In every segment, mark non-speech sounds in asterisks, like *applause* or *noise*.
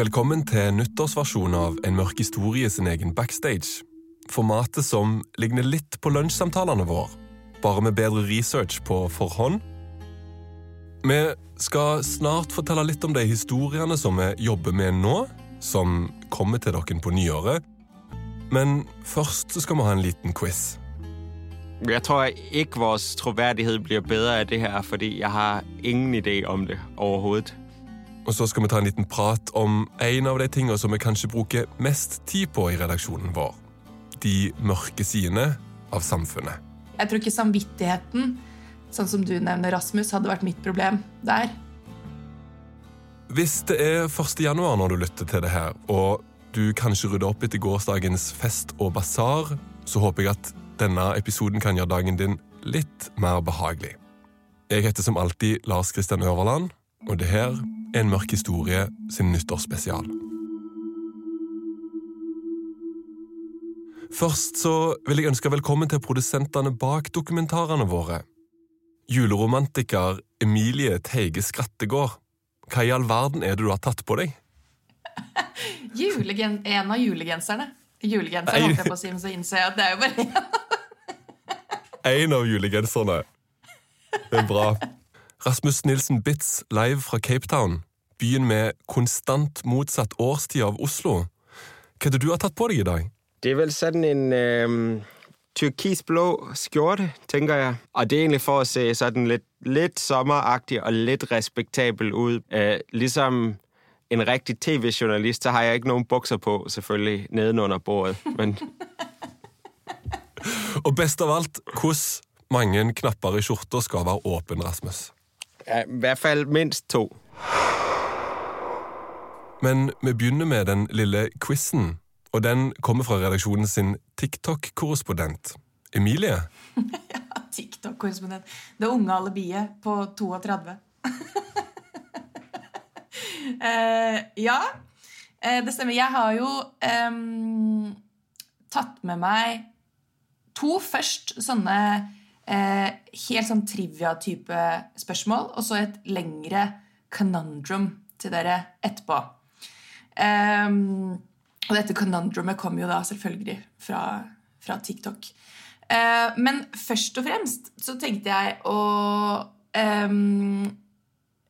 Velkommen til nyttårsversjonen av En mørk historie sin egen backstage. Formatet som ligner litt på lunsjsamtalene våre, bare med bedre research på forhånd. Vi skal snart fortelle litt om de historiene som vi jobber med nå, som kommer til dere på nyåret. Men først så skal vi ha en liten quiz. Jeg tror ikke vores troverdighet blir bedre av det her, fordi jeg har ingen idé om det overhovedet. Og så skal vi ta en liten prat om en av de tingene som vi kanskje bruker mest tid på i redaksjonen vår. De mørke sidene av samfunnet. Jeg tror ikke samvittigheten, sånn som du nevner, Rasmus, hadde vært mitt problem der. Hvis det er 1. januar når du lytter til det her, og du kanskje rydder opp etter gårsdagens fest og basar, så håper jeg at denne episoden kan gjøre dagen din litt mer behagelig. Jeg heter som alltid Lars Kristian Øverland, og det her er En mørk historie sin nyttårsspesial. Først så vil jeg ønske velkommen til produsentene bak dokumentarene våre. Juleromantiker Emilie Teige Skrattegård. Hva i all verden er det du har tatt på deg? *laughs* Julegen, en av julegenserne. Julegenseren, Nei. holdt jeg på å si, men så innser jeg at det er jo bare én. *laughs* En av julegenserne. Det er bra. Rasmus Nilsen Bitz live fra Cape Town. Byen med konstant motsatt årstid av Oslo. Hva er det du har tatt på deg i dag? Det er vel sånn en øh, turkisblå skjorte, tenker jeg. Og det er egentlig for å se sånn litt, litt sommeraktig og litt respektabel ut. Uh, ligesom en riktig tv-journalist, så har jeg ikke noen bukser på, selvfølgelig, nedenunder bordet. Men *laughs* Og best av alt, hvordan mange knapper i skjorta skal være åpen, Rasmus. Ja, i hvert fald mindst to. Men vi begynner med den lille quizen, og den kommer fra redaksjonen sin TikTok-korrespondent. Emilie, *laughs* ja, TikTok-korrespondent. Det unge alibiet på 32. uh, *laughs* ja, uh, det stemmer. Jeg har jo um, tatt med meg to først sånne eh, helt sånn trivia-type spørsmål, og så et lengre conundrum til dere etterpå. Em, og dette conundrumet kommer jo da selvfølgelig fra, fra TikTok. Eh, men først og fremst så tenkte jeg å em,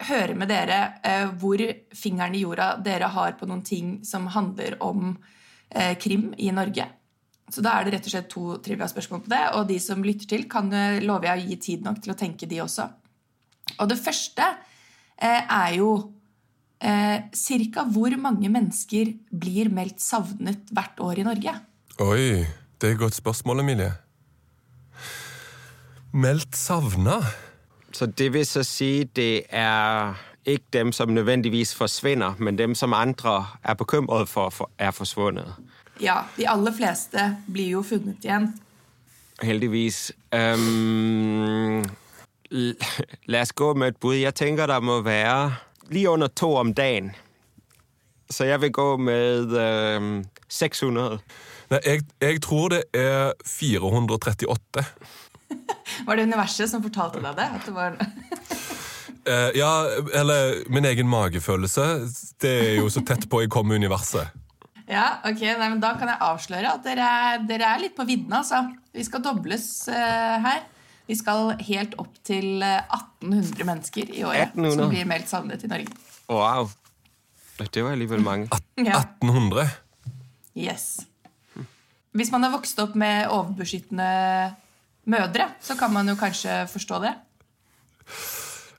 høre med dere eh, hvor fingeren i jorda dere har på noen ting som handler om eh, krim i Norge. Så da er det rett og slett to trivia-spørsmål på det, og de som lytter til, kan love lover jeg å gi tid nok til å tenke de også. Og det første eh, er jo eh, cirka hvor mange mennesker blir meldt savnet hvert år i Norge? Oi, det er et godt spørsmål, Emilie. Meldt savna? Så det vil så si det er ikke dem, som nødvendigvis forsvinner, men dem, som andre er bekymret for, for er forsvundet. Ja, de aller fleste blir jo funnet igjen. Heldigvis. Um, la oss gå med et bud. Jeg tenker det må være lige under to om dagen. Så jeg vil gå med um, 600. Nei, jeg, jeg tror det er 438. *laughs* Var det universet som fortalte deg det? At det var... uh, *laughs* ja, eller min egen magefølelse. Det er jo så tett på jeg kommer universet. Ja, ok, nei, men Da kan jeg avsløre at dere er, dere er litt på viddene. altså. Vi skal dobles uh, her. Vi skal helt opp til eh, 1800 mennesker i året 1800? som blir meldt savnet i Norge. Wow. Det var likevel mange. Ja. 1800? Yes. Hvis man har vokst opp med overbeskyttende mødre, så kan man jo kanskje forstå det.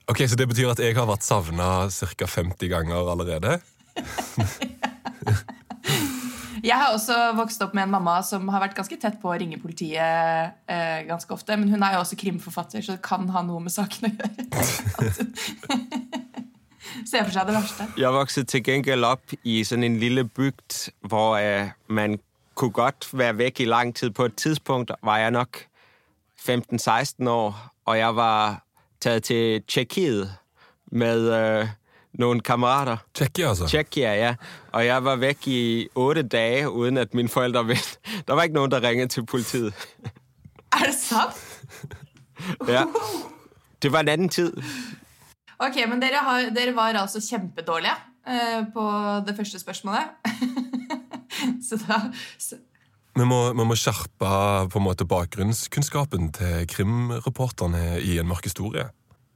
Ok, Så det betyr at jeg har vært savna ca. 50 ganger allerede? *laughs* *laughs* Jeg har også vokst opp med en mamma som har vært ganske tett på å ringe politiet eh, ganske ofte. Men hun er jo også krimforfatter, så det kan ha noe med saken å gjøre. *laughs* Se for seg det verste. Jeg vokste til gengæld opp i sånn en lille bygd, hvor eh, man kunne godt være vekk i lang tid. På et tidspunkt var jeg nok 15-16 år, og jeg var tatt til Tjekkiet med øh, nogle kammerater. Tsjekkia, altså? Tjekkia, ja. Og jeg var vekk i åtte dager uden at mine foreldre *laughs* visste. Der var ikke noen der ringte til politiet. *laughs* Er det sant? *laughs* Ja. Det var en annen tid. Ok, men dere, har, dere var altså kjempedårlige eh, på det første spørsmålet. så da så, Vi må, vi må skjerpe på en måte bakgrunnskunnskapen til krimreporterne i En mørk historie.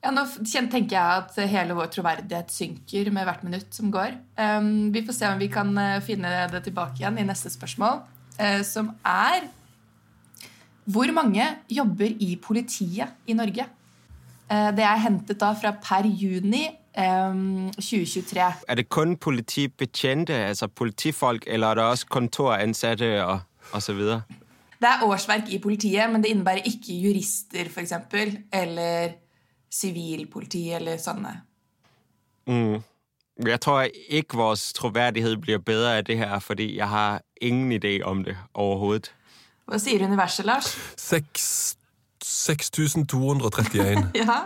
Ja, Nå tenker jeg at hele vår troverdighet synker med hvert minutt som går. Um, vi får se om vi kan eh, finne det tilbake igjen i neste spørsmål, eh, som er Hvor mange jobber i politiet i Norge? Eh, det er hentet da fra per juni em, 2023. Er det kun politibetjente, altså politifolk, eller er det også kontoransatte og, osv.? Det er årsverk i politiet, men det innebærer ikke jurister, f.eks. Eller sivilpoliti eller sånne. Jeg tror ikke vores troverdighet blir bedre av det her, fordi jeg har ingen idé om det overhovedet. Hva sier universet, Lars? 6231. *laughs* Ja,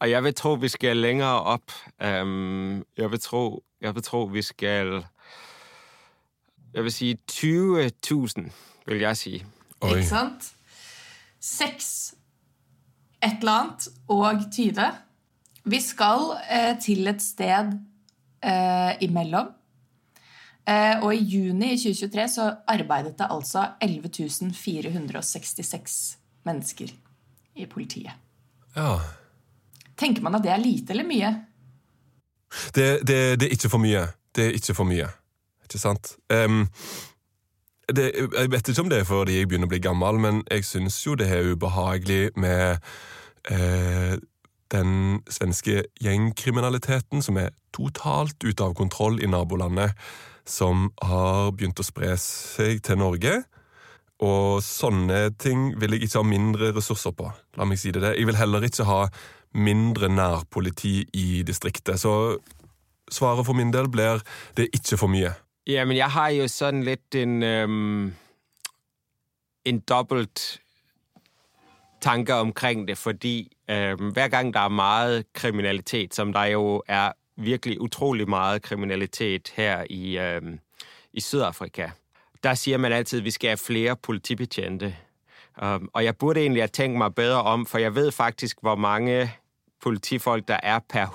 Og jeg vil tro, vi skal længere opp. Um, jeg, vil tro, jeg vil tro, vi skal... Jeg vil sige 20.000, vil jeg si. Oi. ikke sant? Seks et eller annet og 20. Vi skal eh, til et sted eh, imellom. Eh, og i juni i 2023 så arbeidet det altså 11 466 mennesker i politiet. Ja. Tenker man at det er lite eller mye? Det, det, det er ikke for mye. Det er ikke for mye. Ikke sant? Em, det, jeg vet ikke om det er fordi jeg begynner å bli gammel, men jeg syns jo det er ubehagelig med eh, den svenske gjengkriminaliteten som er totalt ute av kontroll i nabolandet, som har begynt å spre seg til Norge. Og sånne ting vil jeg ikke ha mindre ressurser på. La meg si det. det. Jeg vil heller ikke ha mindre nærpoliti i distriktet. Så svaret for min del blir det er ikke for mye. Jamen, jeg har jo sådan lidt en, øhm, en dobbelt tanke omkring det, fordi øhm, hver gang der er meget kriminalitet, som der jo er virkelig utrolig meget kriminalitet her i, øhm, i Sydafrika, der siger man altid, at vi skal have flere politibetjente. Um, og jeg burde egentlig have tænkt mig bedre om, for jeg ved faktisk, hvor mange politifolk, der er per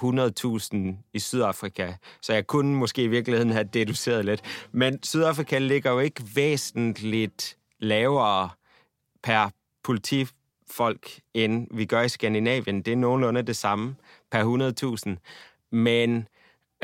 100.000 i Sydafrika. Så jeg kunne måske i virkeligheden have deduceret lidt. Men Sydafrika ligger jo ikke væsentligt lavere per politifolk, end vi gør i Skandinavien. Det er nogenlunde det samme per 100.000. Men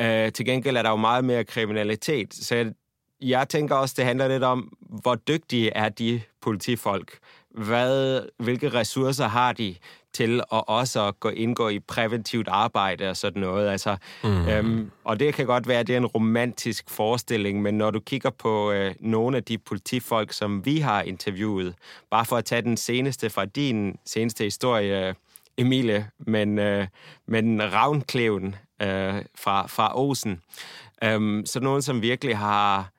øh, til gengæld er der jo meget mere kriminalitet. Så jeg, jeg tænker også, det handler lidt om, hvor dygtige er de politifolk. Hvad, hvilke ressourcer har de til å også at gå indgå i præventivt arbejde og sådan noget. Altså, mm. øhm, og det kan godt være, at det er en romantisk forestilling, men når du kigger på øh, nogle af de politifolk, som vi har interviewet, bare for at tage den seneste fra din seneste historie, Emilie, men, øh, men Ravnkleven øh, fra, fra Osen. Øhm, så nogen, som virkelig har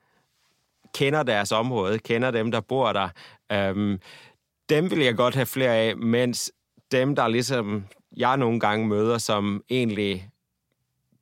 kender deres område, kender dem, der bor der. Øhm, dem vil jeg godt have flere af, mens dem, der ligesom jeg nogle gange møder, som egentlig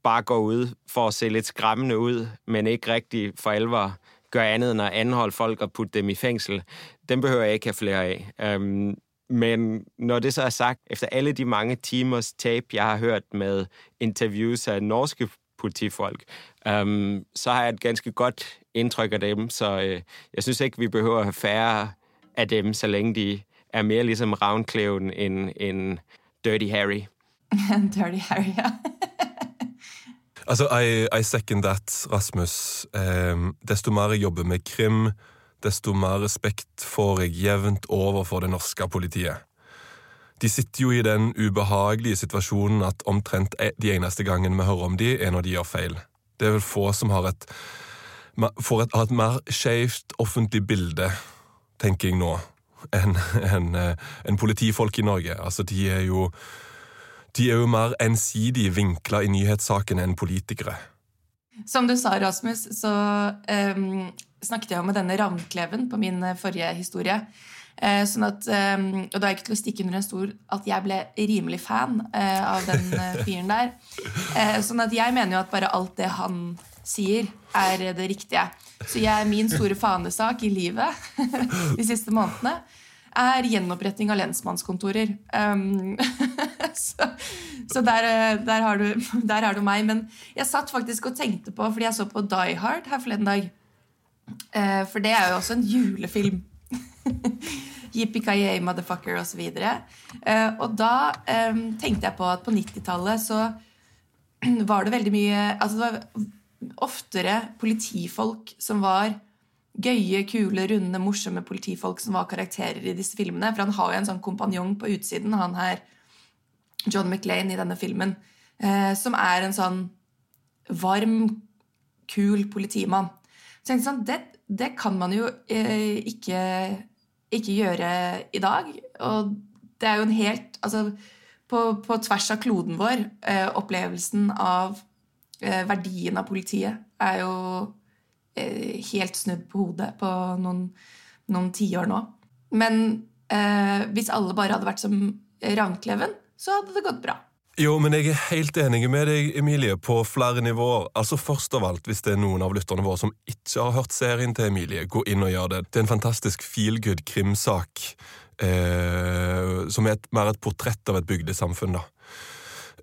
bare går ud for at se lidt skræmmende ud, men ikke rigtig for alvor gør andet end at anholde folk og putte dem i fængsel, dem behøver jeg ikke have flere af. Øhm, men når det så er sagt, efter alle de mange timers tape, jeg har hørt med interviews af norske politifolk, øhm, så har jeg et ganske godt indtryk af dem, så øh, jeg synes ikke, vi behøver at have færre af dem, så længe de er mere ligesom Ravnkleven end, end Dirty Harry. *laughs* Dirty Harry, ja. *laughs* Altså, I, I second that, Rasmus. Um, desto mer jeg jobber med krim, desto mer respekt får jeg jevnt over for det norske politiet. De sitter jo i den ubehagelige situasjonen at omtrent e, de eneste gangene vi hører om de, er når de gjør feil. Det er vel få som har et, får et, har et mer skeivt offentlig bilde, tenker jeg nå, enn en, en politifolk i Norge. Altså, de er jo de er jo mer ensidig vinkla i nyhetssakene enn politikere. Som du sa, Rasmus, så um, snakket jeg med denne Ravnkleven på min eh, forrige historie. Uh, sånn at, um, og da er jeg ikke til å stikke under en stor at jeg ble rimelig fan uh, av den uh, fyren der. *laughs* sånn at jeg mener jo at bare alt det han sier, er det riktige. Så jeg, min store fanesak i livet *laughs* de siste månedene er gjenoppretting av lensmannskontorer. Um, *laughs* så, så der, der, har du, der, har du, meg. Men jeg satt faktisk og tenkte på, fordi jeg så på Die Hard her forleden dag uh, For det er jo også en julefilm. *laughs* Yippie-ki-yay, motherfucker, osv. Uh, og da um, tenkte jeg på at på 90-tallet så *clears throat* var det veldig mye Altså det var oftere politifolk som var gøye, kule, runde, morsomme politifolk som var karakterer i disse filmene. For han har jo en sånn kompanjong på utsiden, han her John McLean i denne filmen, eh, som er en sånn varm, kul politimann. Så jeg tenkte sånn, det, det kan man jo eh, ikke, ikke, gjøre i dag. Og det er jo en helt Altså, på, på tvers av kloden vår, eh, opplevelsen av verdien av politiet er jo Eh, helt snudd på hodet på noen, noen tiår nå. Men eh, hvis alle bare hadde vært som Ravnkleven, så hadde det gått bra. Jo, men jeg er helt enig med deg, Emilie, på flere nivåer. Altså Først av alt, hvis det er noen av lytterne våre som ikke har hørt serien til Emilie, gå inn og gjør det. Det er en fantastisk feelgood krimsak, eh, som er et, mer et portrett av et bygdesamfunn. da.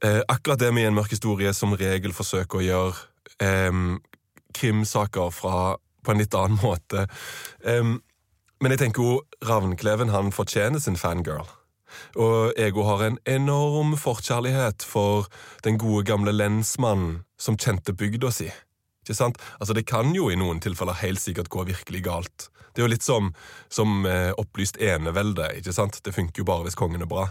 Eh, akkurat det med en mørk historie som regel forsøker å gjøre, eh, krimsaker fra, på en litt annen måte. Eh, men jeg tenker jo Ravnkleven han fortjener sin fangirl. Og Ego har en enorm forkjærlighet for den gode, gamle lensmannen som kjente bygda si. Ikke sant? Altså, Det kan jo i noen tilfeller helt sikkert gå virkelig galt. Det er jo litt som, som eh, opplyst enevelde. ikke sant? Det funker jo bare hvis kongen er bra.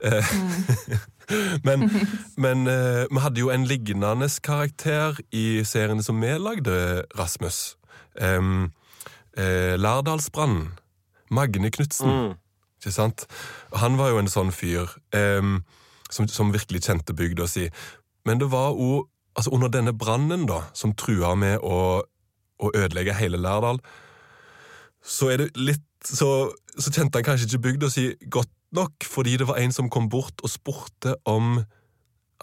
Eh, mm. *laughs* men, *laughs* men eh, vi hadde jo en lignende karakter i seriene som vi lagde, Rasmus. Eh, Lærdalsbrannen. Magne Knutsen. Mm. Ikke sant? Han var jo en sånn fyr som, som, virkelig kjente bygda si. Men det var òg altså under denne brannen, da, som trua med å, å ødelegge hele Lærdal, så litt så, så kjente han kanskje ikke bygda si godt nok fordi det var en som kom bort og spurte om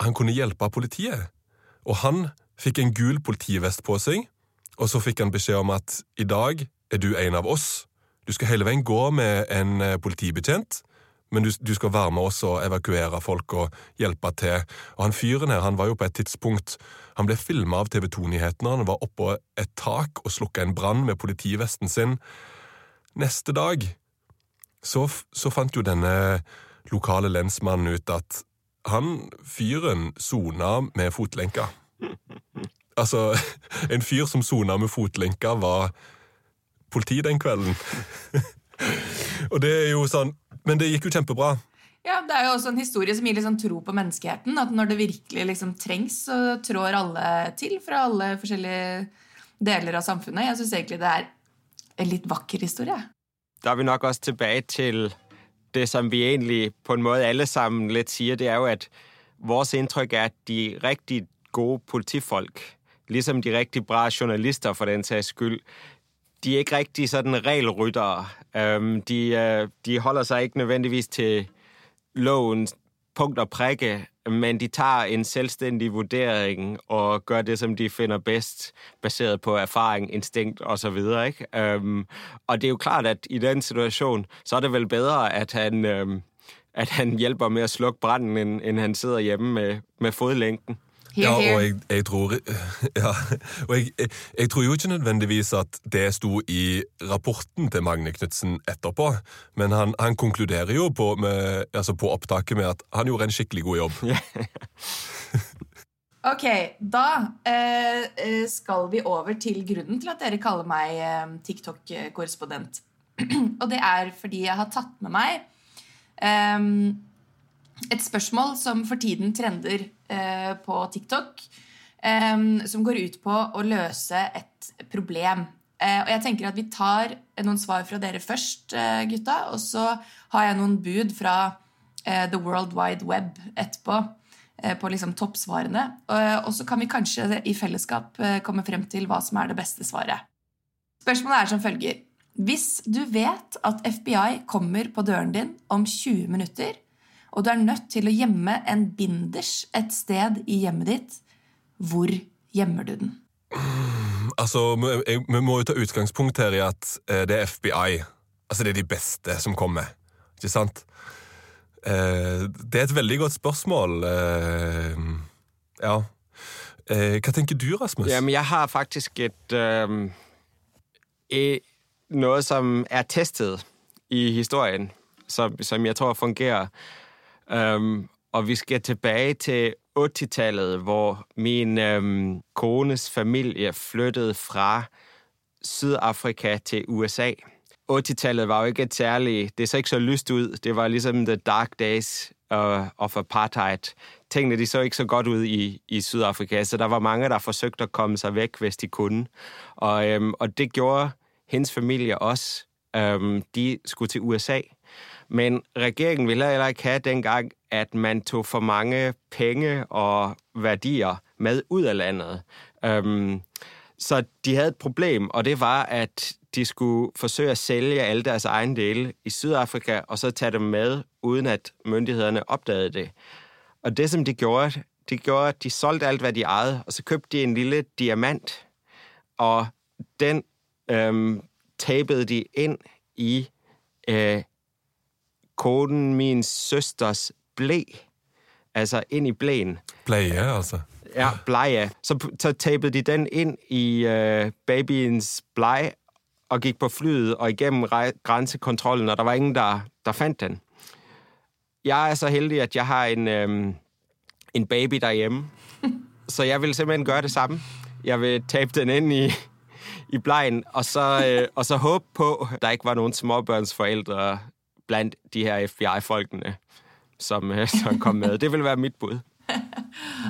han kunne hjelpe politiet. Og han fikk en gul politivest på seg, og så fikk han beskjed om at i dag er du en av oss. Du skal hele veien gå med en eh, politibetjent, men du, du skal være med oss og evakuere folk og hjelpe til. Og han fyren her han var jo på et tidspunkt Han ble filma av TV 2-nyhetene. Han var oppå et tak og slukka en brann med politivesten sin. Neste dag så, så fant jo denne lokale lensmannen ut at han fyren sona med fotlenka. *laughs* Altså, en fyr som sona med fotlenka, var politi den kvelden. *laughs* Og det er jo sånn Men det gikk jo kjempebra. Ja, Det er jo også en historie som gir sånn tro på menneskeheten. At når det virkelig liksom trengs, så trår alle til fra alle forskjellige deler av samfunnet. Jeg syns egentlig det er en litt vakker historie. Da er vi nok også tilbake til det, som vi egentlig på en måte alle sammen litt sier, det er jo, at vores inntrykk er, at de riktig gode politifolk, liksom de riktig bra journalister for den sags skyld, de er ikke riktig sådan regelryttere. De, øh, de holder seg ikke nødvendigvis til lovens punkt og prikke, men de tager en selvstændig vurdering og gjør det, som de finner bedst, baseret på erfaring, instinkt osv. Um, og det er jo klart, at i den situation, så er det vel bedre, at han, um, at han hjelper med å slukke branden, end, end han sitter hjemme med, med fodlænken. Here, Ja, here. og jeg, jeg tror *laughs* ja, og jeg, jeg, jeg tror jo ikke nødvendigvis at det sto i rapporten til Magne Knutsen etterpå, men han, han konkluderer jo på, med, altså på opptaket med at han gjorde en skikkelig god jobb. *laughs* *laughs* Ok, da eh, eh, skal vi over til grunnen til at dere kaller meg eh, TikTok-korrespondent. *clears throat* Og det er fordi jeg har tatt med meg eh, et spørsmål som for tiden trender på TikTok. ehm, som går ut på å løse et problem. Eh, og jeg tenker at vi tar noen svar fra dere først, eh, gutta. Og så har jeg noen bud fra eh, The World Wide Web etterpå eh, på liksom toppsvarene. Og, så kan vi kanskje i fellesskap eh, komme frem til hva som er det beste svaret. Spørsmålet er som følger. Hvis du vet at FBI kommer på døren din om 20 minutter, og du er nødt til å gjemme en binders et sted i hjemmet ditt, hvor gjemmer du den? Altså, vi, vi må jo ta utgangspunkt her i at eh, det er FBI. Altså, det er de beste som kommer. Ikke sant? Eh, det er et veldig godt spørsmål. Eh, ja. Eh, hva tenker du, Rasmus? Jamen, jeg har faktisk et, øhm, et noget, som er testet i historien, som, som jeg tror fungerer. Øhm, og vi skal tilbage til 80-tallet, hvor min øhm, kones familie flyttede fra Sydafrika til USA. 80-tallet var jo ikke et særlig... Det så ikke så lyst ud. Det var ligesom the dark days uh, of apartheid. Tingene de så ikke så godt ud i, i Sydafrika, så der var mange, der forsøgte at komme sig væk, hvis de kunne. Og, øhm, og det gjorde hendes familie også. Øhm, de skulle til USA. Men regeringen ville heller ikke have dengang, at man tog for mange penge og verdier med ut av landet. Um, så de hadde et problem, og det var, at de skulle forsøge å sælge alle deres eiendeler i Sydafrika, og så ta dem med, uden at myndighetene oppdaget det. Og det, som de gjorde, de gjorde, at de solgte alt, hva de eide, og så købte de en lille diamant, og den øhm, tabede de inn i øh, koden min søsters blæ. Altså ind i blæen. Bleie, altså. Ja, bleie. Så, så tabede de den ind i øh, babyens blege og gik på flyet og igennem grænsekontrollen, og der var ingen, der, der fandt den. Jeg er så heldig, at jeg har en, øhm, en baby derhjemme, så jeg vil simpelthen gøre det samme. Jeg vil tabe den ind i, i blejen, og så, øh, og så håbe på, at der ikke var nogen småbørnsforældre blandt de her FBI-folkene, som, øh, som kom med. Det vil være mitt bud. *laughs*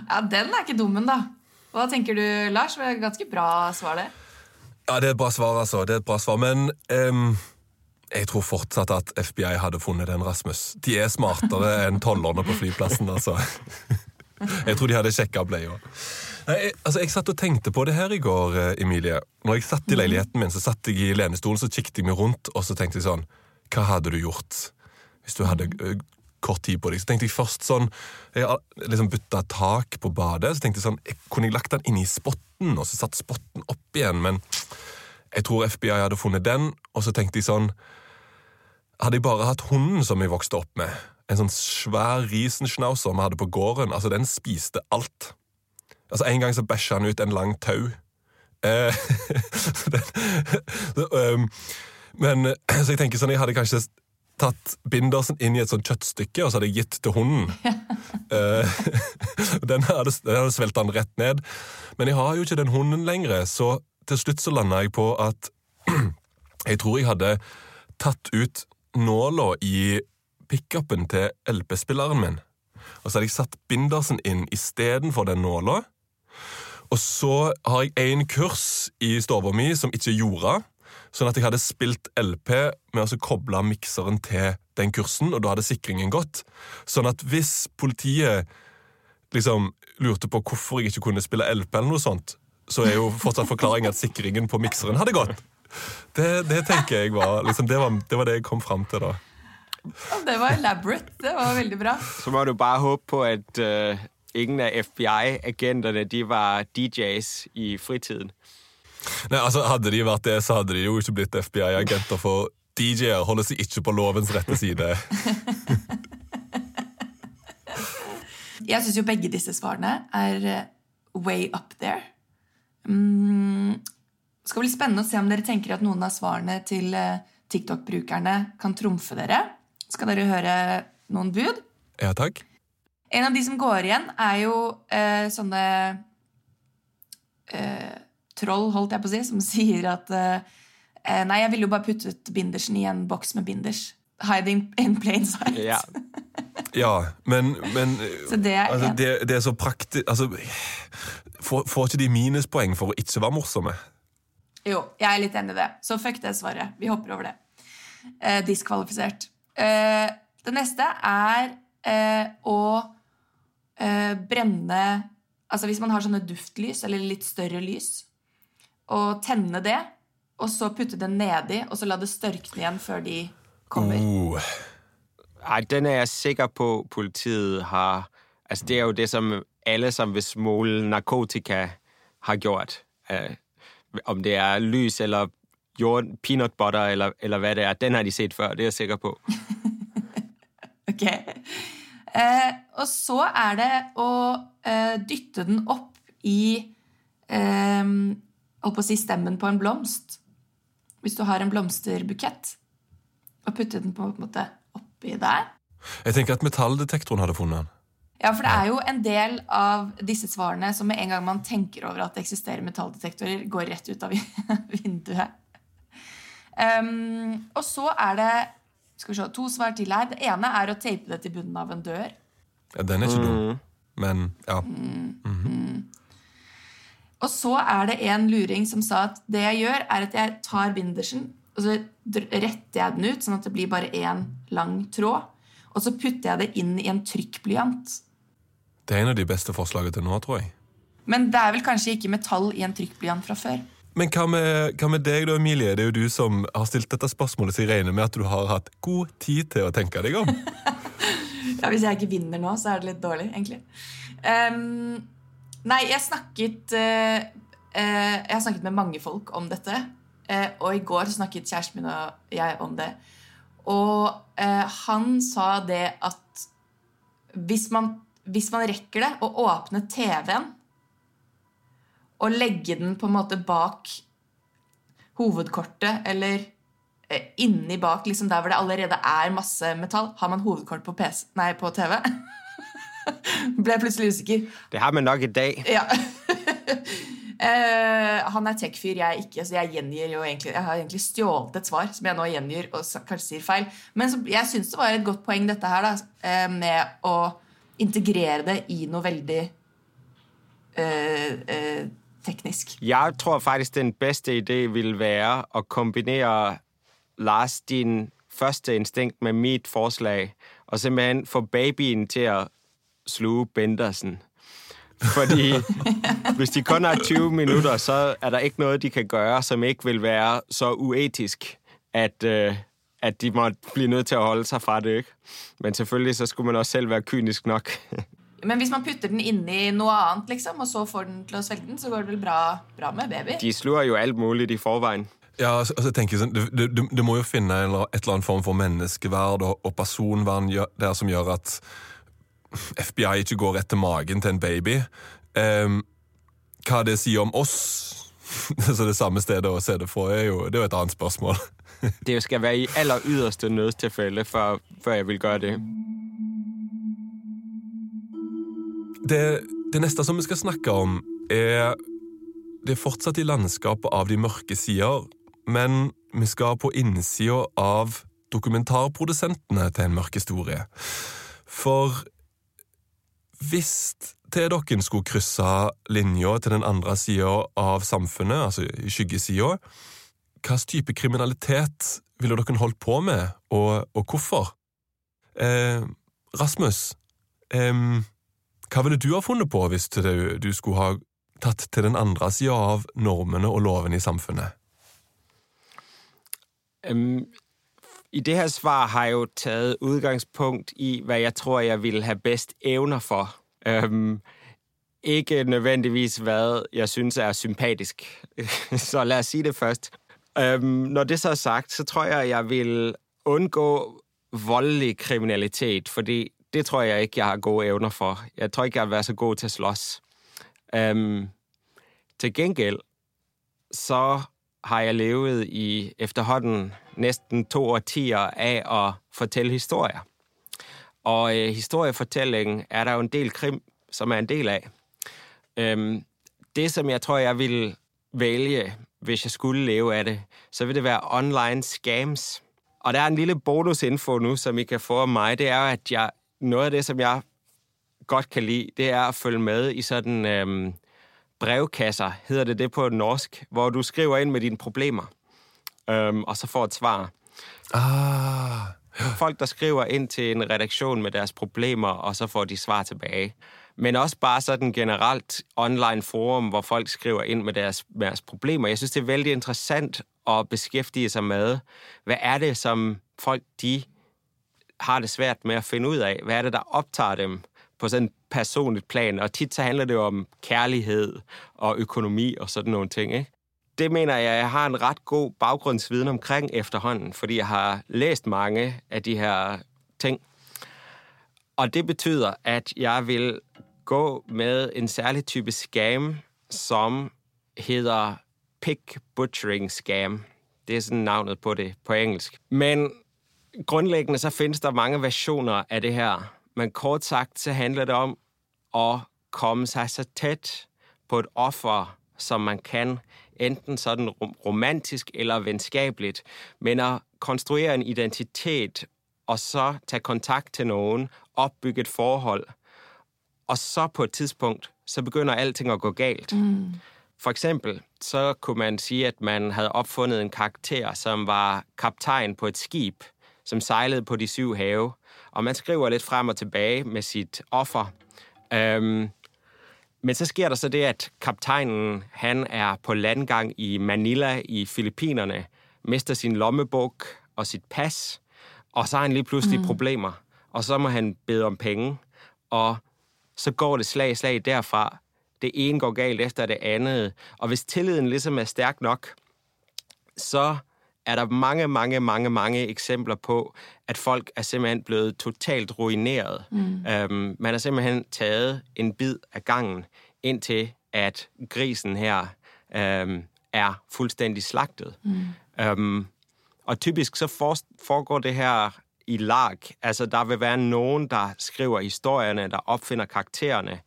Ja, Den er ikke dummen, da. Hva tenker du, Lars? Det er ganske bra svar, det. Ja, det er et bra svar, altså. Det er et bra svar, men um, jeg tror fortsatt at FBI hadde funnet den, Rasmus. De er smartere *laughs* enn tollerne på flyplassen, altså. *laughs* Jeg tror de hadde sjekka bleia. Jeg- altså, jeg satt og tenkte på det her i går, eh, Emilie. Når jeg satt i leiligheten min, så satt jeg i lenestolen, så kikket jeg meg rundt, og så tenkte jeg sånn Hva hadde du gjort hvis du hadde ø, kort tid på deg? Så tenkte jeg først sånn Jeg har liksom bytta tak på badet, så tenkte jeg sånn jeg, Kunne jeg lagt den inn i spotten, og så satt spotten opp igjen, men jeg tror FBI hadde funnet den, og så tenkte jeg sånn Hadde jeg bare hatt hunden som jeg vokste opp med, en sånn svær riesenschnauzer vi hadde på gården, altså den spiste alt. Altså En gang så bæsja han ut en lang tau. Eh, *laughs* den, øhm, men eh, *clears throat* så jeg tenker sånn, jeg hadde kanskje tatt bindersen inn i et sånt kjøttstykke, og så hadde jeg gitt til hunden. *laughs* Eh, *laughs* den hadde, den hadde svelta den rett ned. Men jeg har jo ikke den hunden lenger, så til slutt så landa jeg på at *clears throat* jeg tror jeg hadde tatt ut nåla i pickupen til LP-spilleren min. Og så hadde jeg satt bindersen inn istedenfor den nåla. Og så har jeg én kurs i stua mi som ikke gjorde, sånn at jeg hadde spilt LP med å koble mikseren til den kursen, og da hadde sikringen gått. Sånn at hvis politiet liksom lurte på hvorfor jeg ikke kunne spille LP, eller noe sånt, så er jo fortsatt forklaringen at sikringen på mikseren hadde gått. Det, det tenker jeg var liksom, det, var det var det jeg kom fram til, da. Det var elaborate. Det var veldig bra. Så må du bare håpe på, at uh, ingen av FBI-agentene de var DJ's i fritiden. Nei, altså Hadde de vært det, så hadde de jo ikke blitt FBI-agenter, for DJ-er holder seg ikke på lovens rette side. *laughs* Jeg syns jo begge disse svarene er eh, way up there. Mm, det skal bli spennende å se om dere tenker at noen av svarene til eh, TikTok-brukerne kan trumfe dere. Skal dere høre noen bud? Ja takk. En av de som går igjen, er jo eh, sånne eh, troll, holdt jeg på å si, som *laughs* sier at eh, eh, Nei, jeg ville jo bare puttet bindersen i en boks med binders. Hiding in plain sight. Ja. *laughs* Ja, men, men Så det er altså, det, det er så praktisk altså, får, får ikke de minuspoeng for å ikke være morsomme? Jo, jeg er litt enig i det. Så fuck det svaret. Vi hopper over det. Eh, diskvalifisert. Eh, det neste er eh, å eh, brenne Altså hvis man har sånne duftlys, eller litt større lys, og tenne det, og så putte det nedi, og så la det størkne igjen før de kommer. Uh. Ej, den er jeg sikker på, politiet har... Altså, det er jo det, som alle, som vil smule narkotika, har gjort. Uh, om det er lys eller jord, peanut butter eller, eller hva det er, den har de sett før, det er jeg sikker på. *laughs* Ok. Uh, og så er det å uh, dytte den opp i eh, Holdt på å si stemmen på en blomst. Hvis du har en blomsterbukett. Og putte den på en måte oppi der. jeg tenker at metalldetektoren hadde funnet den. Ja, for det er jo en del av disse svarene som med en gang man tenker over at det eksisterer metalldetektorer, går rett ut av *laughs* vinduet. Um, og så er det skal vi se, to svar til her. Det ene er å tape det til bunnen av en dør. Ja, den er ikke dum, men ja. Og så er det en luring som sa at det jeg gjør, er at jeg tar bindersen, og så retter jeg den ut, sånn at det blir bare én lang tråd. Og så putter jeg det inn i en trykkblyant. Det er en av de beste forslagene til nå, tror jeg. Men det er vel kanskje ikke metall i en trykkblyant fra før. Men hva med, hva med deg, da, Emilie? Det er jo du som har stilt dette spørsmålet, så jeg regner med at du har hatt god tid til å tenke deg om. *laughs* Ja, Hvis jeg ikke vinner nå, så er det litt dårlig, egentlig. Ehm, nei, jeg snakket eh, eh, Jeg har snakket med mange folk om dette. eh, og i går snakket kjæresten min og jeg om det. Og eh, han sa det at hvis man, hvis man rekker det, å åpne TV-en og legge den på en måte bak hovedkortet eller eh, inni bak, liksom der hvor det allerede er masse metall. Har man hovedkort på, PC, nei, på TV? *laughs* *laughs* Ble plutselig usikker. Det har med nok i dag. Ja. Uh, *laughs* han er tech-fyr, jeg er ikke, så jeg gjengir jo egentlig Jeg har egentlig stjålet et svar som jeg nå gjengir og kanskje sier feil. Men så, jeg syns det var et godt poeng dette her da, uh, med å integrere det i noe veldig uh, teknisk. Jeg tror faktisk, den beste idé vil være å kombinere Lars din første instinkt med mit forslag, og simpelthen få babyen til å sluge Bendersen. Fordi *laughs* hvis de kun har 20 minutter, så er det ikke noe de kan gjøre som ikke vil være så uetisk at, uh, at de må bli nødt til å holde seg fra det. ikke? Men selvfølgelig så skulle man også selv være kynisk nok. *laughs* Men hvis man putter den inni noe annet, liksom, og så får den til å svelge den, så går det vel bra, bra med baby? De sluer jo alt mulig i forveien. Ja, altså, jeg tenker sånn, du, du, du- du må jo finne en eller, et eller annet form for menneskeverd og, og personvern der som gjør at FBI ikke går til magen til en baby. Um, hva det sier om oss, *laughs* så det samme stedet å se det fra, er jo, det er jo et annet spørsmål. Det skal være i aller yderste nødstilfelle før, før jeg vil gjøre det. Det, det neste som vi skal snakke om, er Det er fortsatt i landskapet av de mørke sider, men vi skal på innsida av dokumentarprodusentene til en mørk historie. For hvis dere skulle krysse linja til den andre sida av samfunnet, altså i skyggesida, hvilken type kriminalitet ville dere holdt på med, og, og hvorfor? Eh, Rasmus, eh, hva ville du ha funnet på hvis du, du skulle ha tatt til den andre sida av normene og lovene i samfunnet? Øhm, I det her svar har jeg jo taget udgangspunkt i, hvad jeg tror, jeg ville have bedst evner for. Øhm, ikke nødvendigvis, hvad jeg synes er sympatisk. *laughs* så lad os sige det først. Øhm, når det så er sagt, så tror jeg, jeg vil undgå voldelig kriminalitet, fordi det tror jeg ikke, jeg har gode evner for. Jeg tror ikke, jeg vil være så god til at slås. Øhm, til gengæld, så har jeg levet i efterhånden næsten to årtier av å fortelle historier. Og øh, historiefortællingen er der jo en del krim, som er en del av. Det, som jeg tror, jeg vil velge hvis jeg skulle leve av det, så vil det være online scams. Og der er en lille bonusinfo nu, som I kan få av meg. Det er, at jeg, noe av det, som jeg godt kan lide, det er å følge med i sådan øhm, brevkasser, hedder det det på norsk, hvor du skriver ind med dine problemer, øhm, og så får et svar. Ah, Folk, der skriver ind til en redaktion med deres problemer, og så får de svar tilbage. Men også bare sådan generelt online forum, hvor folk skriver ind med deres, med deres problemer. Jeg synes, det er vældig interessant at beskæftige sig med, hvad er det, som folk de har det svært med at finde ud af? Hvad er det, der optager dem på sådan et personligt plan? Og tit så handler det jo om kærlighed og økonomi og sådan nogle ting, ikke? Det mener jeg, jeg har en ret god baggrundsviden omkring efterhånden, fordi jeg har læst mange af de her ting. Og det betyder, at jeg vil gå med en særlig type scam, som hedder pick butchering scam. Det er sådan navnet på det på engelsk. Men grundlæggende så findes der mange versioner af det her. Men kort sagt, så handler det om at komme sig så tæt på et offer, som man kan, enten sådan romantisk eller venskabeligt, men at konstruere en identitet, og så tage kontakt til nogen, opbygge et forhold, og så på et tidspunkt, så begynder alting at gå galt. Mm. For eksempel, så kunne man sige, at man havde opfundet en karakter, som var kaptajn på et skib, som sejlede på de syv have, og man skriver lidt frem og tilbage med sit offer. Øhm, men så sker der så det, at kaptajnen han er på landgang i Manila i Filippinerne, mister sin lommebog og sit pas, og så har han lige pludselig mm. problemer. Og så må han bede om penge, og så går det slag i slag derfra. Det ene går galt efter det andet. Og hvis tilliden ligesom er stærk nok, så er der mange, mange, mange, mange eksempler på, at folk er simpelthen blevet totalt ruineret. Mm. Øhm, man har simpelthen taget en bid af gangen, indtil at grisen her øhm, er fuldstændig slagtet. Mm. Øhm, og typisk så foregår det her i lag. Altså, der vil være nogen, der skriver historierne, der opfinder karaktererne,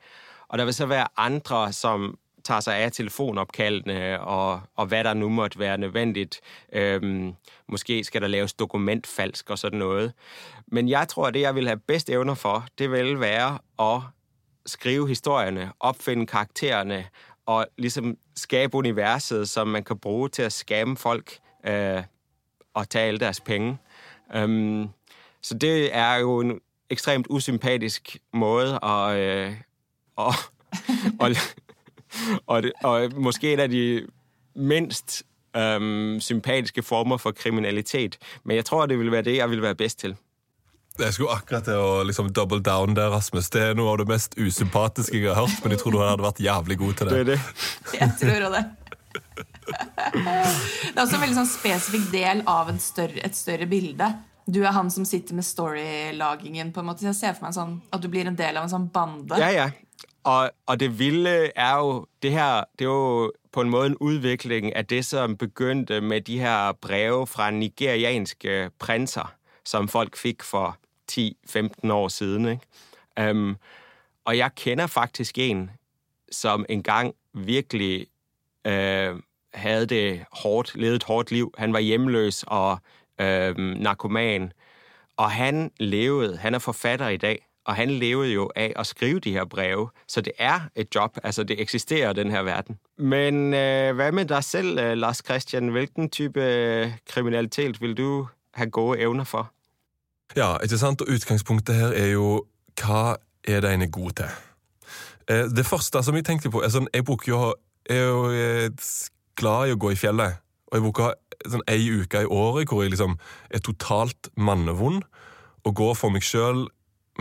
og der vil så være andre, som tager sig af telefonopkaldene og, og hvad der nu måtte være nødvendigt. Øhm, måske skal der laves dokumentfalsk og sådan noget. Men jeg tror, at det, jeg vil have bedst evner for, det vil være at skrive historierne, opfinde karaktererne og ligesom skabe universet, som man kan bruge til at skabe folk øh, og tage alle deres penge. Øhm, så det er jo en ekstremt usympatisk måde at, øh, *laughs* og, og, og, og måske en af de mindst øhm, sympatiske former for kriminalitet. Men jeg tror, det vil være det, jeg vil være bedst til. Jeg skulle akkurat til å liksom double down der, Rasmus. Det er noe av det mest usympatiske jeg har hørt, men jeg tror du hadde vært jævlig god til det. Det er det. *laughs* Jeg tror det. *laughs* Det er også en veldig sånn spesifikk del av større, et større bilde. Du er han som sitter med storylagingen. på en måte. Jeg ser for meg sånn, at du blir en del av en sånn bande. Ja, ja. Og, og det vilde er jo det her Det er jo på en måte en udvikling af det, som begyndte med de her breve fra nigerianske prinser, som folk fik for 10-15 år siden. Ikke? Um, og jeg kender faktisk en, som engang virkelig uh, havde det hårdt, levet et hårdt liv. Han var hjemløs og øh, narkoman. Og han levede, han er forfatter i dag, og han levede jo av å skrive de her breve. Så det er et job, altså det eksisterer den her verden. Men øh, hva med deg selv, øh, Lars Christian? Hvilken type øh, kriminalitet vil du ha gode evner for? Ja, ikke sant? Og utgangspunktet her er jo hva er det en er god til? Eh, det første som jeg tenkte på sånn, Jeg bruker jo, er jo glad i å gå i fjellet. Og jeg bruker sånn ei uke i året hvor jeg liksom er totalt mannevond og går for meg sjøl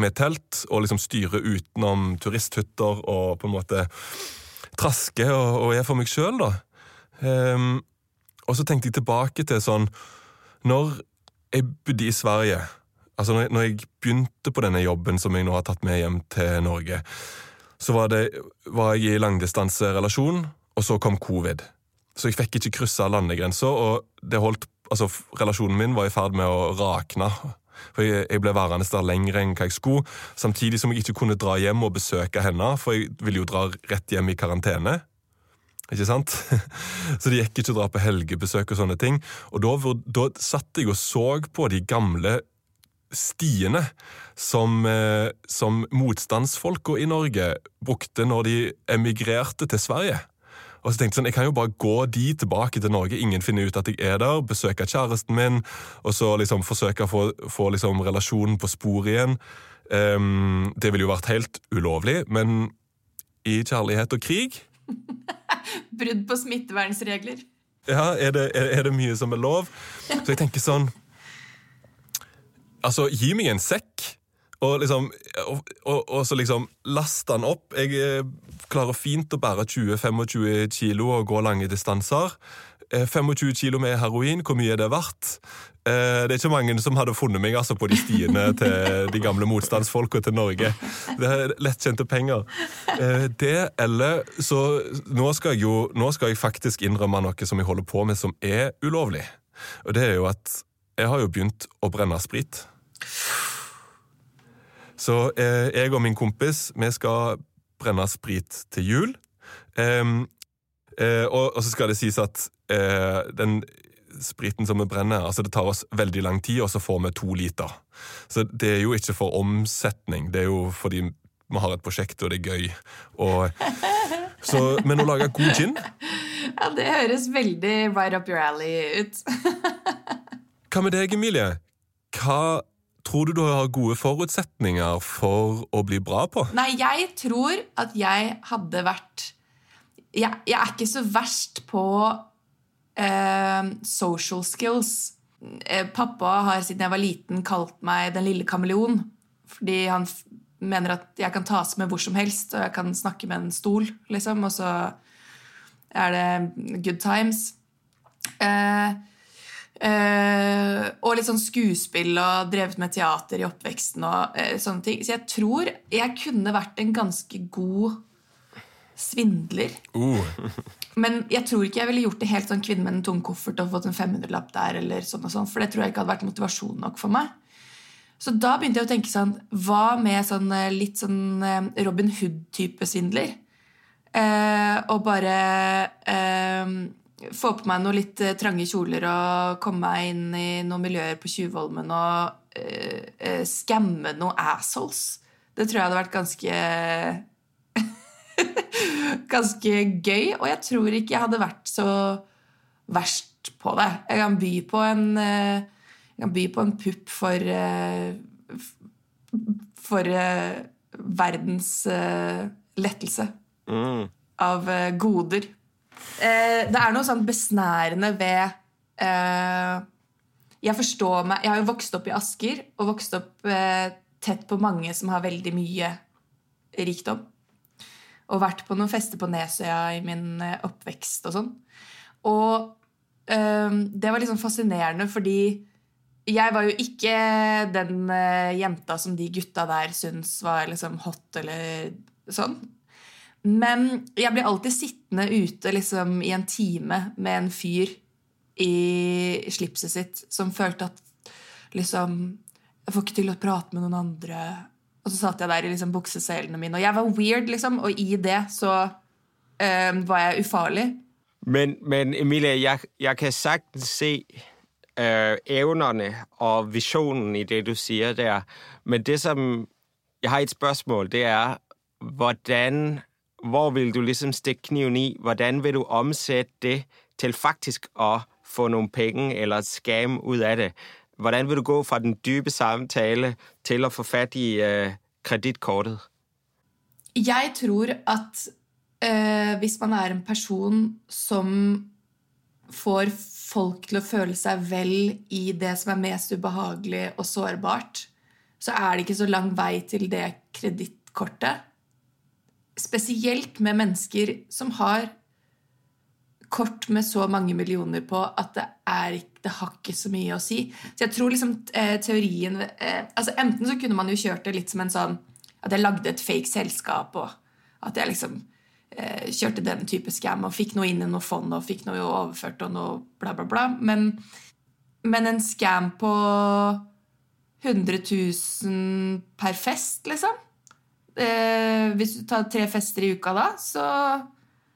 med telt og liksom styrer utenom turisthytter og på en måte trasker og, og er for meg sjøl, da. Um, og så tenkte jeg tilbake til sånn Når jeg bodde i Sverige Altså når jeg, når jeg begynte på denne jobben som jeg nå har tatt med hjem til Norge, så var, det, var jeg i langdistanserelasjon, og så kom covid. Så jeg fikk ikke kryssa landegrensa, og holdt, altså, relasjonen min var i ferd med å rakne. For jeg, jeg ble værende der lenger enn hva jeg skulle, samtidig som jeg ikke kunne dra hjem og besøke henne, for jeg ville jo dra rett hjem i karantene. Ikke sant? *laughs* Så det gikk ikke å dra på helgebesøk og sånne ting. Og da, da satt jeg og så på de gamle stiene som, eh, som motstandsfolka i Norge brukte når de emigrerte til Sverige. Og så tenkte Jeg sånn, jeg kan jo bare gå de tilbake til Norge, ingen finner ut at jeg er der, besøke kjæresten min, og så liksom forsøke å få, få liksom relasjonen på sporet igjen. Um, det ville jo vært helt ulovlig, men i kjærlighet og krig *laughs* Brudd på smittevernregler. Ja, er det, er, er det mye som er lov? Så jeg tenker sånn Altså, gi meg en sekk, og liksom Og, og, og så liksom laste han opp. Jeg eh, klarer fint å bære 20-25 kilo og gå lange distanser. 25 eh, kilo med heroin, hvor mye er det verdt? Eh, det er ikke mange som hadde funnet meg altså, på de stiene til de gamle motstandsfolka til Norge. Det er lettkjente penger. Det eller Så nå skal jeg jo nå skal jeg faktisk innrømme noe som jeg holder på med som er ulovlig. Og det er jo at jeg har jo begynt å brenne sprit. Så eh, jeg og min kompis vi skal brenne sprit til jul. Eh, eh, og, og, så skal det sies at eh, den spriten som vi brenner, altså det tar oss veldig lang tid, og så får vi to liter. Så det er jo ikke for omsetning, det er jo fordi vi har et prosjekt, og det er gøy. Og, *laughs* så, men å lage god gin Ja, det høres veldig right up your alley ut. *laughs* Hva med deg, Emilie? Hva tror du du har gode forutsetninger for å bli bra på? Nei, jeg tror at jeg hadde vært Jeg, jeg er ikke så verst på eh, social skills. Eh, pappa har siden jeg var liten kalt meg Den lille kameleon. Fordi han mener at jeg kan tas med hvor som helst, og jeg kan snakke med en stol, liksom. Og så er det good times. Eh, Uh, og litt sånn skuespill og drevet med teater i oppveksten og uh, sånne ting. Så jeg tror jeg kunne vært en ganske god svindler. Uh. Men jeg tror ikke jeg ville gjort det helt sånn kvinne med en tung koffert og fått en 500-lapp der, eller sånn og sånn, for det tror jeg ikke hadde vært motivasjon nok for meg. Så da begynte jeg å tenke sånn Hva med sånn eh, litt sånn Robin Hood-type svindler? og bare få på meg noen litt eh, trange kjoler og komme meg inn i noen miljøer på Tjuvholmen og uh, uh, skamme noen assholes. Det tror jeg hadde vært ganske *laughs* Ganske gøy. Og jeg tror ikke jeg hadde vært så verst på det. Jeg kan by på en, uh, jeg kan by på en pupp for For verdens lettelse. Mm. Av goder eh, Det er noe sånn besnærende ved eh, Jeg forstår meg Jeg har jo vokst opp i Asker og vokst opp eh, tett på mange som har veldig mye rikdom. Og vært på noen fester på Nesøya i min eh, oppvekst og sånn. Og eh, det var liksom fascinerende fordi jeg var jo ikke den eh, jenta som de gutta der syns var liksom hot eller sånn. Men jeg blir alltid sittende ute liksom, i en time med en fyr i slipset sitt som følte at liksom Jeg får ikke til å prate med noen andre. Og så satt jeg der i liksom, bukseselene mine, og jeg var weird, liksom. Og i det så øh, var jeg ufarlig. Men, men Emilie, jeg, jeg kan sagtens se øh, evnene og visjonen i det du sier der. Men det som Jeg har et spørsmål. Det er hvordan hvor vil du liksom stikke kniven i? Hvordan vil du omsette det til faktisk å få noen penger eller et skam ut av det? Hvordan vil du gå fra den dype samtale til å få fatt i uh, kredittkortet? Jeg tror at uh, hvis man er en person som får folk til å føle seg vel i det som er mest ubehagelig og sårbart, så er det ikke så lang vei til det kredittkortet spesielt med mennesker som har kort med så mange millioner på at det, er, det har ikke så mye å si. Så jeg tror liksom eh, teorien eh, altså Enten så kunne man jo kjørt det litt som en sånn At jeg lagde et fake selskap, og at jeg liksom eh, kjørte den type scam og fikk noe inn i noe fond og fikk noe overført og noe bla, bla, bla. Men, men en scam på 100 000 per fest, liksom eh, Hvis du tar tre fester i uka da, så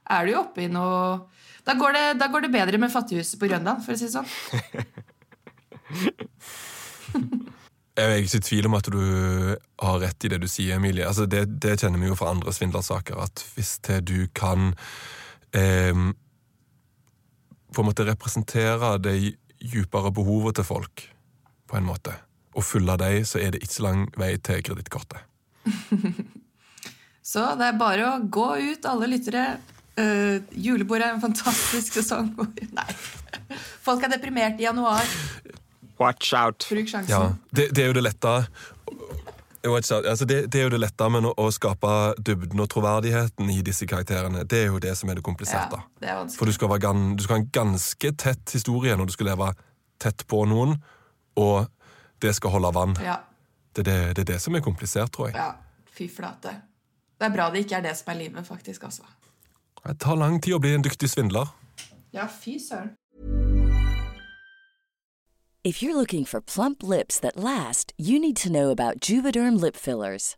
er du jo oppe i noe da går, det, da går det bedre med Fattighuset på Grønland, for å si det sånn. *laughs* Jeg er ikke i tvil om at du har rett i det du sier, Emilie. Altså det, det, kjenner vi jo fra andre svindlersaker, at hvis du kan eh, på en måte representere det djupere behovet til folk, på en måte, og fylle dem, så er det ikke så lang vei til kredittkortet. *laughs* så det er bare å gå ut, alle lyttere. Uh, julebordet er en fantastisk sesong. *laughs* Nei. Folk er deprimert i januar. Watch out. Bruk sjansen. Ja, det, det, er jo det lette altså det, det, er jo det lette med å, å, skape dybden og troverdigheten i disse karakterene. Det er jo det som er det kompliserte. Ja, det er For du skal, være, du skal, ha en ganske tett historie når du skal leve tett på noen, og det skal holde vann. Ja. Det, det, det, er det som er komplisert, tror jeg. Ja, fy flate. Det er bra det ikke er det som er livet, faktisk. altså. Det tar lang tid å bli en dyktig svindler. Ja, fy søren. If you're looking for plump lips that last, you need to know about Juvederm lip fillers.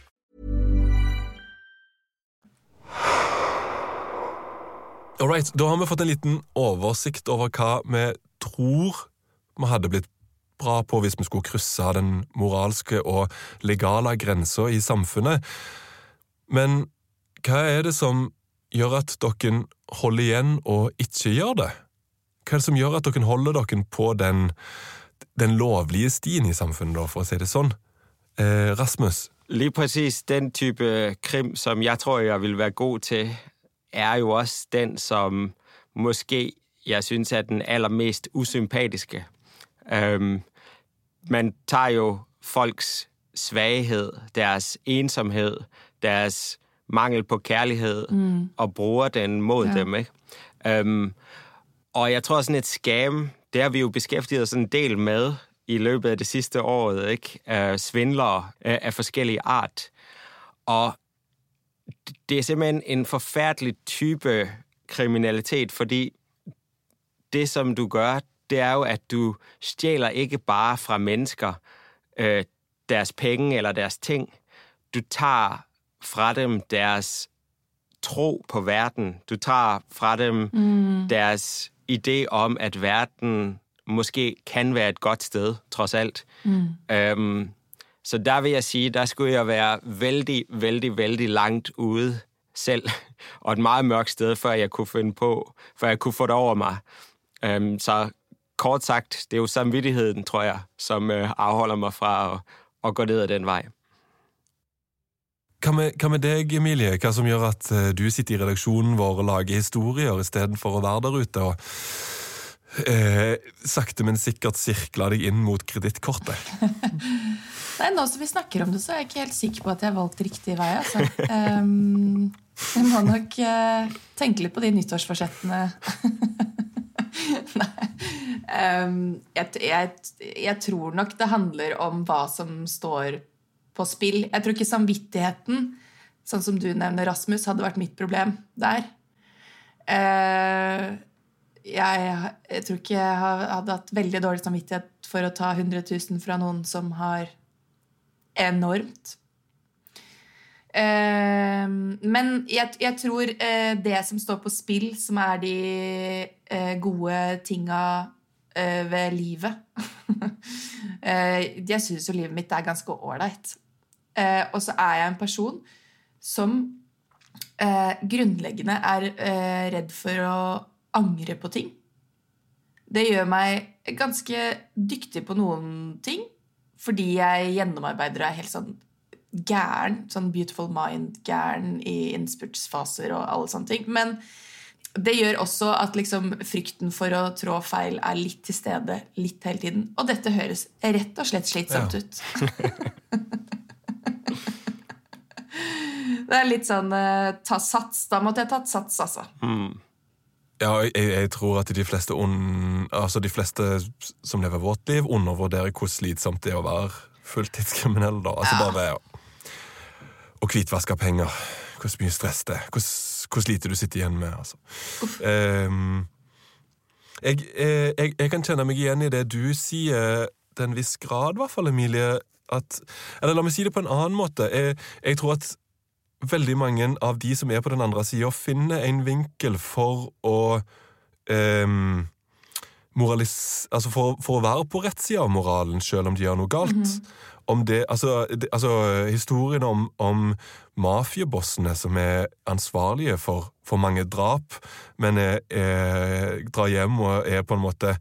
All right, Da har vi fått en liten oversikt over hva vi tror vi hadde blitt bra på hvis vi skulle krysse den moralske og legale grensa i samfunnet. Men hva er det som gjør at dere holder igjen og ikke gjør det? Hva er det som gjør at dere holder dere på den, den lovlige stien i samfunnet, da, for å si det sånn? Eh, Rasmus? Lige præcis den type krim, som jeg tror, jeg vil være god til, er jo også den, som måske jeg synes er den allermest usympatiske. Um, man tager jo folks svaghed, deres ensomhed, deres mangel på kærlighed mm. og bruger den mod ja. dem. Ikke? Um, og jeg tror, sådan et scam, det har vi jo beskæftiget os en del med i løbet af det sidste året. ikke? Uh, svindlere uh, af forskellige art. Og det er simpelthen en forfærdelig type kriminalitet, fordi det, som du gør, det er jo, at du stjæler ikke bare fra mennesker øh, deres penge eller deres ting. Du tager fra dem deres tro på verden. Du tager fra dem mm. deres idé om, at verden måske kan være et godt sted, trods alt. Mm. Øhm, så der vil jeg sige, der skulle jeg være veldig, veldig, veldig langt ude selv, *laughs* og et meget mørkt sted, før jeg kunne finde på, før jeg kunne få det over mig. Um, så kort sagt, det er jo samvittigheden, tror jeg, som uh, avholder mig fra at, at gå ned ad den vej. Hva med, hva med deg, Emilie? Hva som gjør at uh, du sitter i redaksjonen vår og lager historier istedenfor å være der ute og eh, sakte, men sikkert sirkle deg inn mot kredittkortet? *laughs* Nei, Nå som vi snakker om det, så er jeg ikke helt sikker på at jeg har valgt riktig vei. Altså. Um, jeg må nok uh, tenke litt på de nyttårsforsettene. *laughs* Um, jeg, jeg, jeg, tror nok det handler om hva som står på spill. Jeg tror ikke samvittigheten, sånn som du nevner, Rasmus, hadde vært mitt problem der. Uh, jeg, jeg, tror ikke jeg hadde hatt veldig dårlig samvittighet for å ta 100 000 fra noen som har enormt. Eh, men jeg, jeg tror eh, det som står på spill, som er de eh, gode tinga eh, ved livet *laughs* Jeg syns jo livet mitt er ganske ålreit. og så er jeg en person som grunnleggende er redd for å angre på ting. Det gjør meg ganske dyktig på noen ting. Fordi jeg gjennomarbeider og er helt sånn gæren. Sånn beautiful mind-gæren i innspurtsfaser og alle sånne ting. Men det gjør også at liksom frykten for å trå feil er litt til stede litt hele tiden. Og dette høres rett og slett slitsomt ja. ut. *laughs* det er litt sånn uh, ta sats. Da måtte jeg tatt sats, altså. Mm. Ja, jeg, jeg, tror at de fleste, un, altså de fleste som lever vårt liv, undervurderer hvor slitsomt det er å være fulltidskriminell. da. Altså ja. bare Å hvitvaske penger. Hvor mye stress det er. Hvor, hvor slite du sitter igjen med. altså. Um, jeg, jeg, jeg, kan kjenne meg igjen i det du sier, til en viss grad, i hvert fall, Emilie. At, eller la meg si det på en annen måte. Jeg tror at veldig mange av de som er på den andre sida, finner en vinkel for å um, moralis... Altså for, for, å være på rett side av moralen, selv om de gjør noe galt. Mm -hmm. Om det, altså, det, altså Historien om, om mafiabossene som er ansvarlige for, for mange drap, men er, er, drar hjem og er på en måte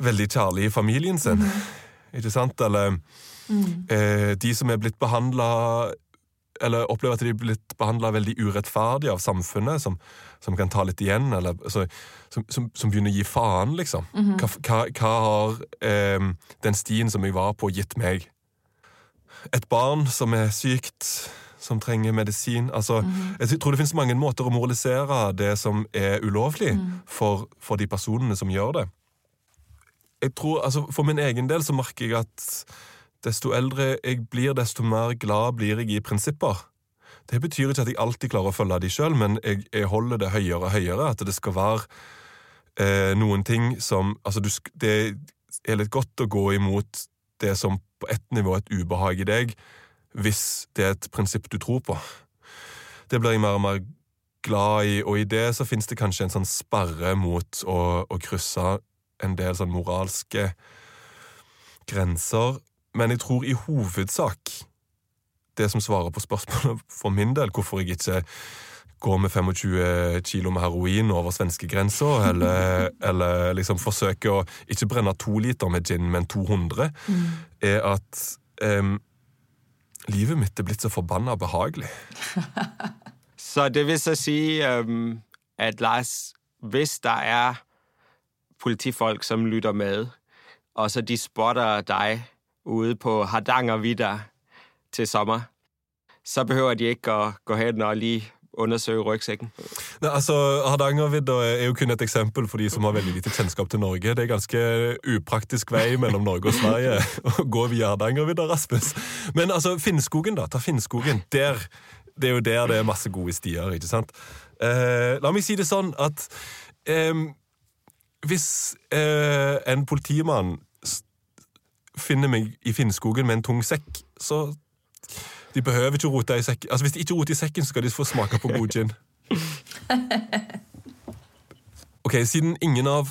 veldig kjærlige i familien sin. Mm -hmm. Ikke sant? Eller mm. eh, de som er blitt behandla eller opplever at de er blitt behandla veldig urettferdig av samfunnet, som, som, kan ta litt igjen, eller altså, som, som, som, begynner å gi faen, liksom. Mm -hmm. hva, hva, har eh, den stien som jeg var på, gitt meg? Et barn som er sykt, som trenger medisin altså, mm -hmm. Jeg tror det finnes mange måter å moralisere det som er ulovlig, mm. for, for de personene som gjør det. Jeg tror, altså, For min egen del så merker jeg at desto eldre jeg blir, desto mer glad blir jeg i prinsipper. Det betyr ikke at jeg alltid klarer å følge de sjøl, men jeg, jeg, holder det høyere og høyere. At det skal være eh, noen ting som Altså, du, det er litt godt å gå imot det som på ett nivå er et ubehag i deg, hvis det er et prinsipp du tror på. Det blir jeg mer og mer glad i, og i det så finnes det kanskje en sånn sperre mot å, å krysse en del sånn moralske grenser men jeg tror i hovedsak det som svarer på spørsmålet for min del, hvorfor jeg ikke går med 25 kilo med heroin over svenskegrensa, eller, *laughs* eller liksom forsøker å ikke brenne to liter med gin, men 200, mm. er at um, livet mitt er blitt så forbanna behagelig. *laughs* så det vil så si um, at Lars, hvis det er politifolk som lytter med, og så de spotter deg ude på Hardangervidda til sommer, så behøver de ikke å gå hen og lige undersøke ryggsekken. Nei, altså, Hardangervidda er jo kun et eksempel for de som har veldig lite kjennskap til Norge. Det er ganske upraktisk vei mellom Norge og Sverige *laughs* å gå via Hardangervidda, Rasmus. Men altså, Finnskogen, da. Ta Finnskogen. Der, det er jo der det er masse gode stier, ikke sant? Eh, la meg si det sånn at eh, hvis eh, en politimann finner meg i Finnskogen med en tung sekk, så de behøver ikke rote i sekken. Altså, Hvis de ikke roter i sekken, så skal de få smake på god gin. *laughs* Ok, Siden ingen av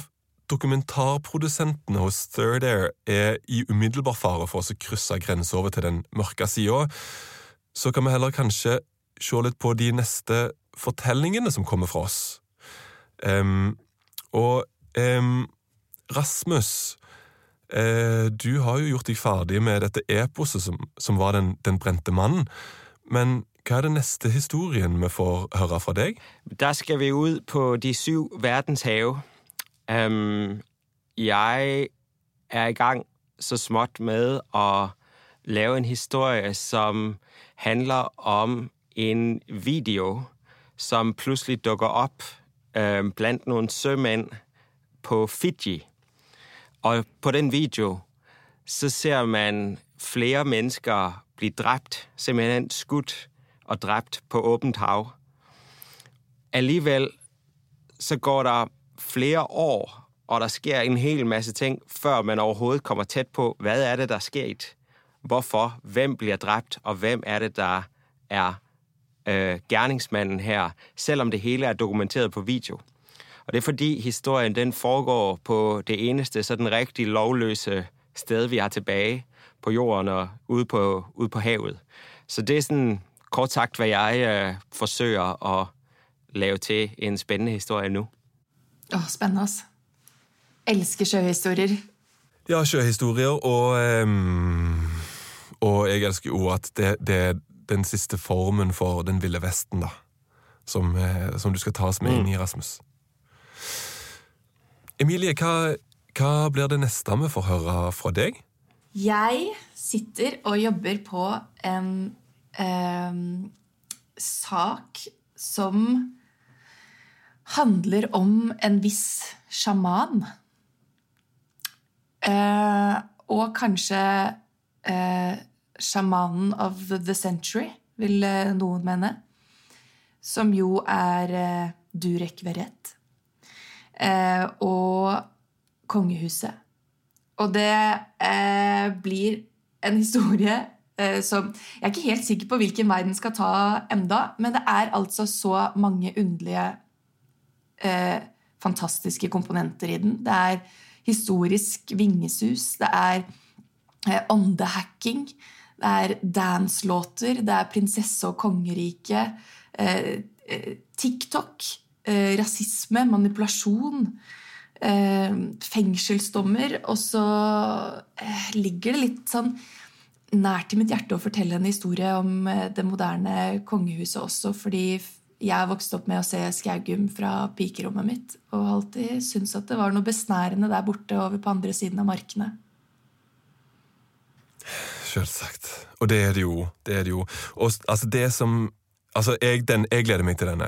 dokumentarprodusentene hos Third Air er i umiddelbar fare for å krysse grensa over til den mørke sida, så kan vi heller kanskje se litt på de neste fortellingene som kommer fra oss. Um, og um, Rasmus Eh, du har jo gjort deg ferdig med dette eposet som, som var den, den, brente mannen. Men hva er den neste historien vi får høre fra deg? Da skal vi ut på de syv verdenshave. Um, jeg er i gang så smått med å lave en historie som handler om en video som plutselig dukker opp um, blant noen sjømenn på Fiji. Og på den video så ser man flere mennesker bli drept, simpelthen skutt og drept på åpent hav. Alligevel så går der flere år, og der sker en hel masse ting før man overhodet kommer tett på hva er det der sker. Hvorfor? Hvem blir drept, og hvem er det der er øh, gjerningsmannen her, selv om det hele er dokumentert på video. Og det er fordi historien den foregår på det eneste sådan rigtig lovløse sted, vi har tilbage på jorden og ude på, ude på havet. Så det er sådan kort sagt, hvad jeg øh, forsøger at lave til en spændende historie nu. Åh, oh, spændende altså. Elsker sjøhistorier. Ja, sjøhistorier, og, um, og jeg elsker jo at det, det, er den siste formen for den ville vesten, da. Som, eh, som du skal ta oss med inn i, Rasmus. Emilie, hva, hva blir det neste vi får høre fra deg? Jeg sitter og jobber på en eh, sak som handler om en viss sjaman. Eh, og kanskje eh, sjamanen of the century, vil eh, noen mene. Som jo er eh, Durek Verrett og kongehuset. Og det eh, blir en historie eh, som Jeg er ikke helt sikker på hvilken vei den skal ta enda, men det er altså så mange underlige, eh, fantastiske komponenter i den. Det er historisk vingesus, det er eh, åndehacking, det er dance-låter, det er prinsesse og kongerike, eh, TikTok eh, rasisme, manipulasjon, eh, fengselsdommer. Og så eh, ligger det litt sånn nært i mitt hjerte å fortelle en historie om det moderne kongehuset også, fordi jeg vokste vokst opp med å se Skaugum fra pikerommet mitt og alltid syntes at det var noe besnærende der borte over på andre siden av markene. Selvsagt. Og det er det jo. Det er det jo. Og altså, det som Altså, jeg, den, jeg gleder meg til denne.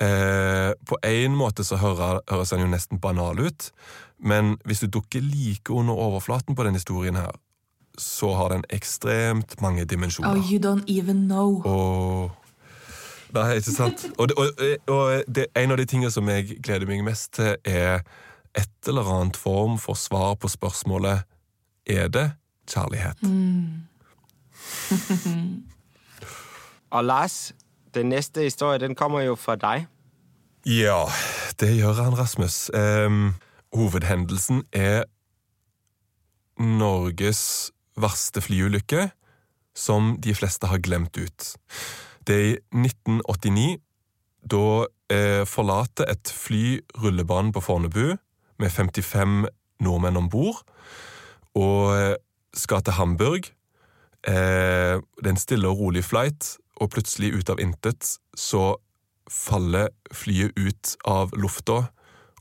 Eh, på en måte så hører, høres den jo nesten banal ut, men hvis du dukker like under overflaten på den historien her, så har den ekstremt mange dimensjoner. Oh, you don't even know. Og Nei, ikke sant? *laughs* Og, det, og, og det, en av de tingene som jeg gleder meg mest til, er et eller annet form for svar på spørsmålet Er det kjærlighet? Mm. *laughs* og Lars, den neste historien den kommer jo fra deg. Ja, det gjør han, Rasmus. Um, hovedhendelsen er Norges verste flyulykke, som de fleste har glemt ut. Det er i 1989. Da eh, forlater et fly rullebanen på Fornebu med 55 nordmenn om bord og eh, skal til Hamburg. Eh, det er en stille og rolig flight, og plutselig, ut av intet, så faller flyet ut av lufta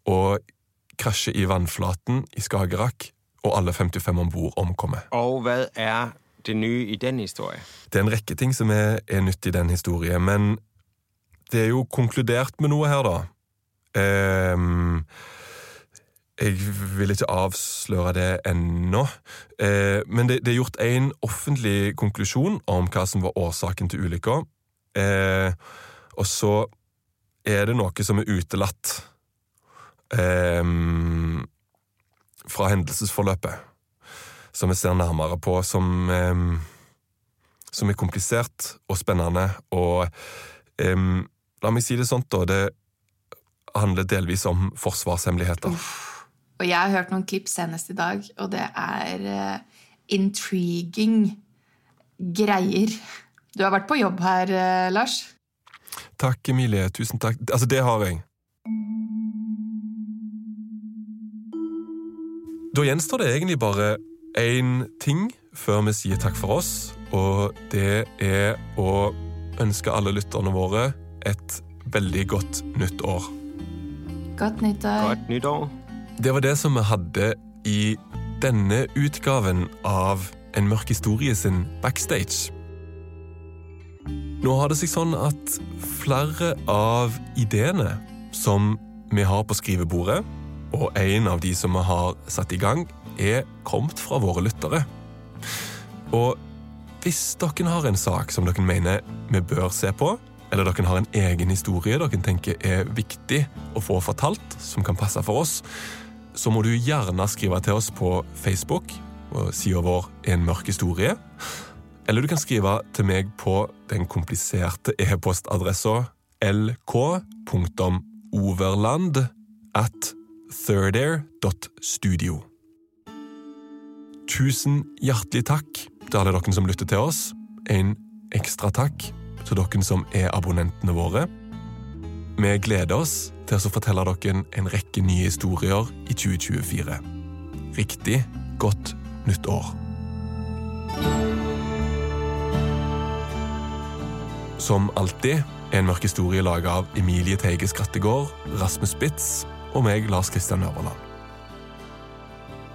og krasjer i vannflaten i Skagerrak, og alle 55 om bord omkommer. Og hva er det nye i den historien? Det er en rekke ting som er, er nytt i den historien, men det er jo konkludert med noe her, da. Ehm, jeg vil ikke avsløre det ennå, eh, men det, det er gjort en offentlig konklusjon om hva som var årsaken til ulykka. Eh, og så er det noe som er utelatt eh, fra hendelsesforløpet, som vi ser nærmere på, som, eh, som er komplisert og spennende. Og eh, la meg si det sånn, da. Det handler delvis om forsvarshemmeligheter. Og jeg har hørt noen klipp senest i dag, og det er uh, intriguing greier. Du har vært på jobb her, uh, Lars. Takk, Emilie. Tusen takk. Altså, det har jeg. Da gjenstår det egentlig bare én ting før vi sier takk for oss, og det er å ønske alle lytterne våre et veldig godt nytt år. Godt nyttår. Godt nyttår. Det var det som vi hadde i denne utgaven av En mørk historie sin backstage. Nå har det seg sånn at flere av ideene som vi har på skrivebordet, og en av de som vi har satt i gang, er kommet fra våre lyttere. Og hvis dere har en sak som dere mener vi bør se på, eller dere har en egen historie dere tenker er viktig å få fortalt, som kan passe for oss, så må du gjerne skrive til oss på Facebook og sida vår En mørk historie. Eller du kan skrive til meg på den kompliserte e-postadressa lk.overland at thirdair.studio. Tusen hjertelig takk til alle dere som lytter til oss. En ekstra takk til dere som er abonnentene våre. Vi gleder oss til å fortelle dere en rekke nye historier i 2024. Riktig godt nytt år. Som alltid er en mørk historie laga av Emilie Teige Skrattegård, Rasmus Spitz og meg, Lars Kristian Øverland.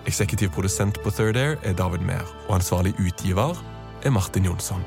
Eksekutiv produsent på Third Air er David Mehr, og ansvarlig utgiver er Martin Jonsson.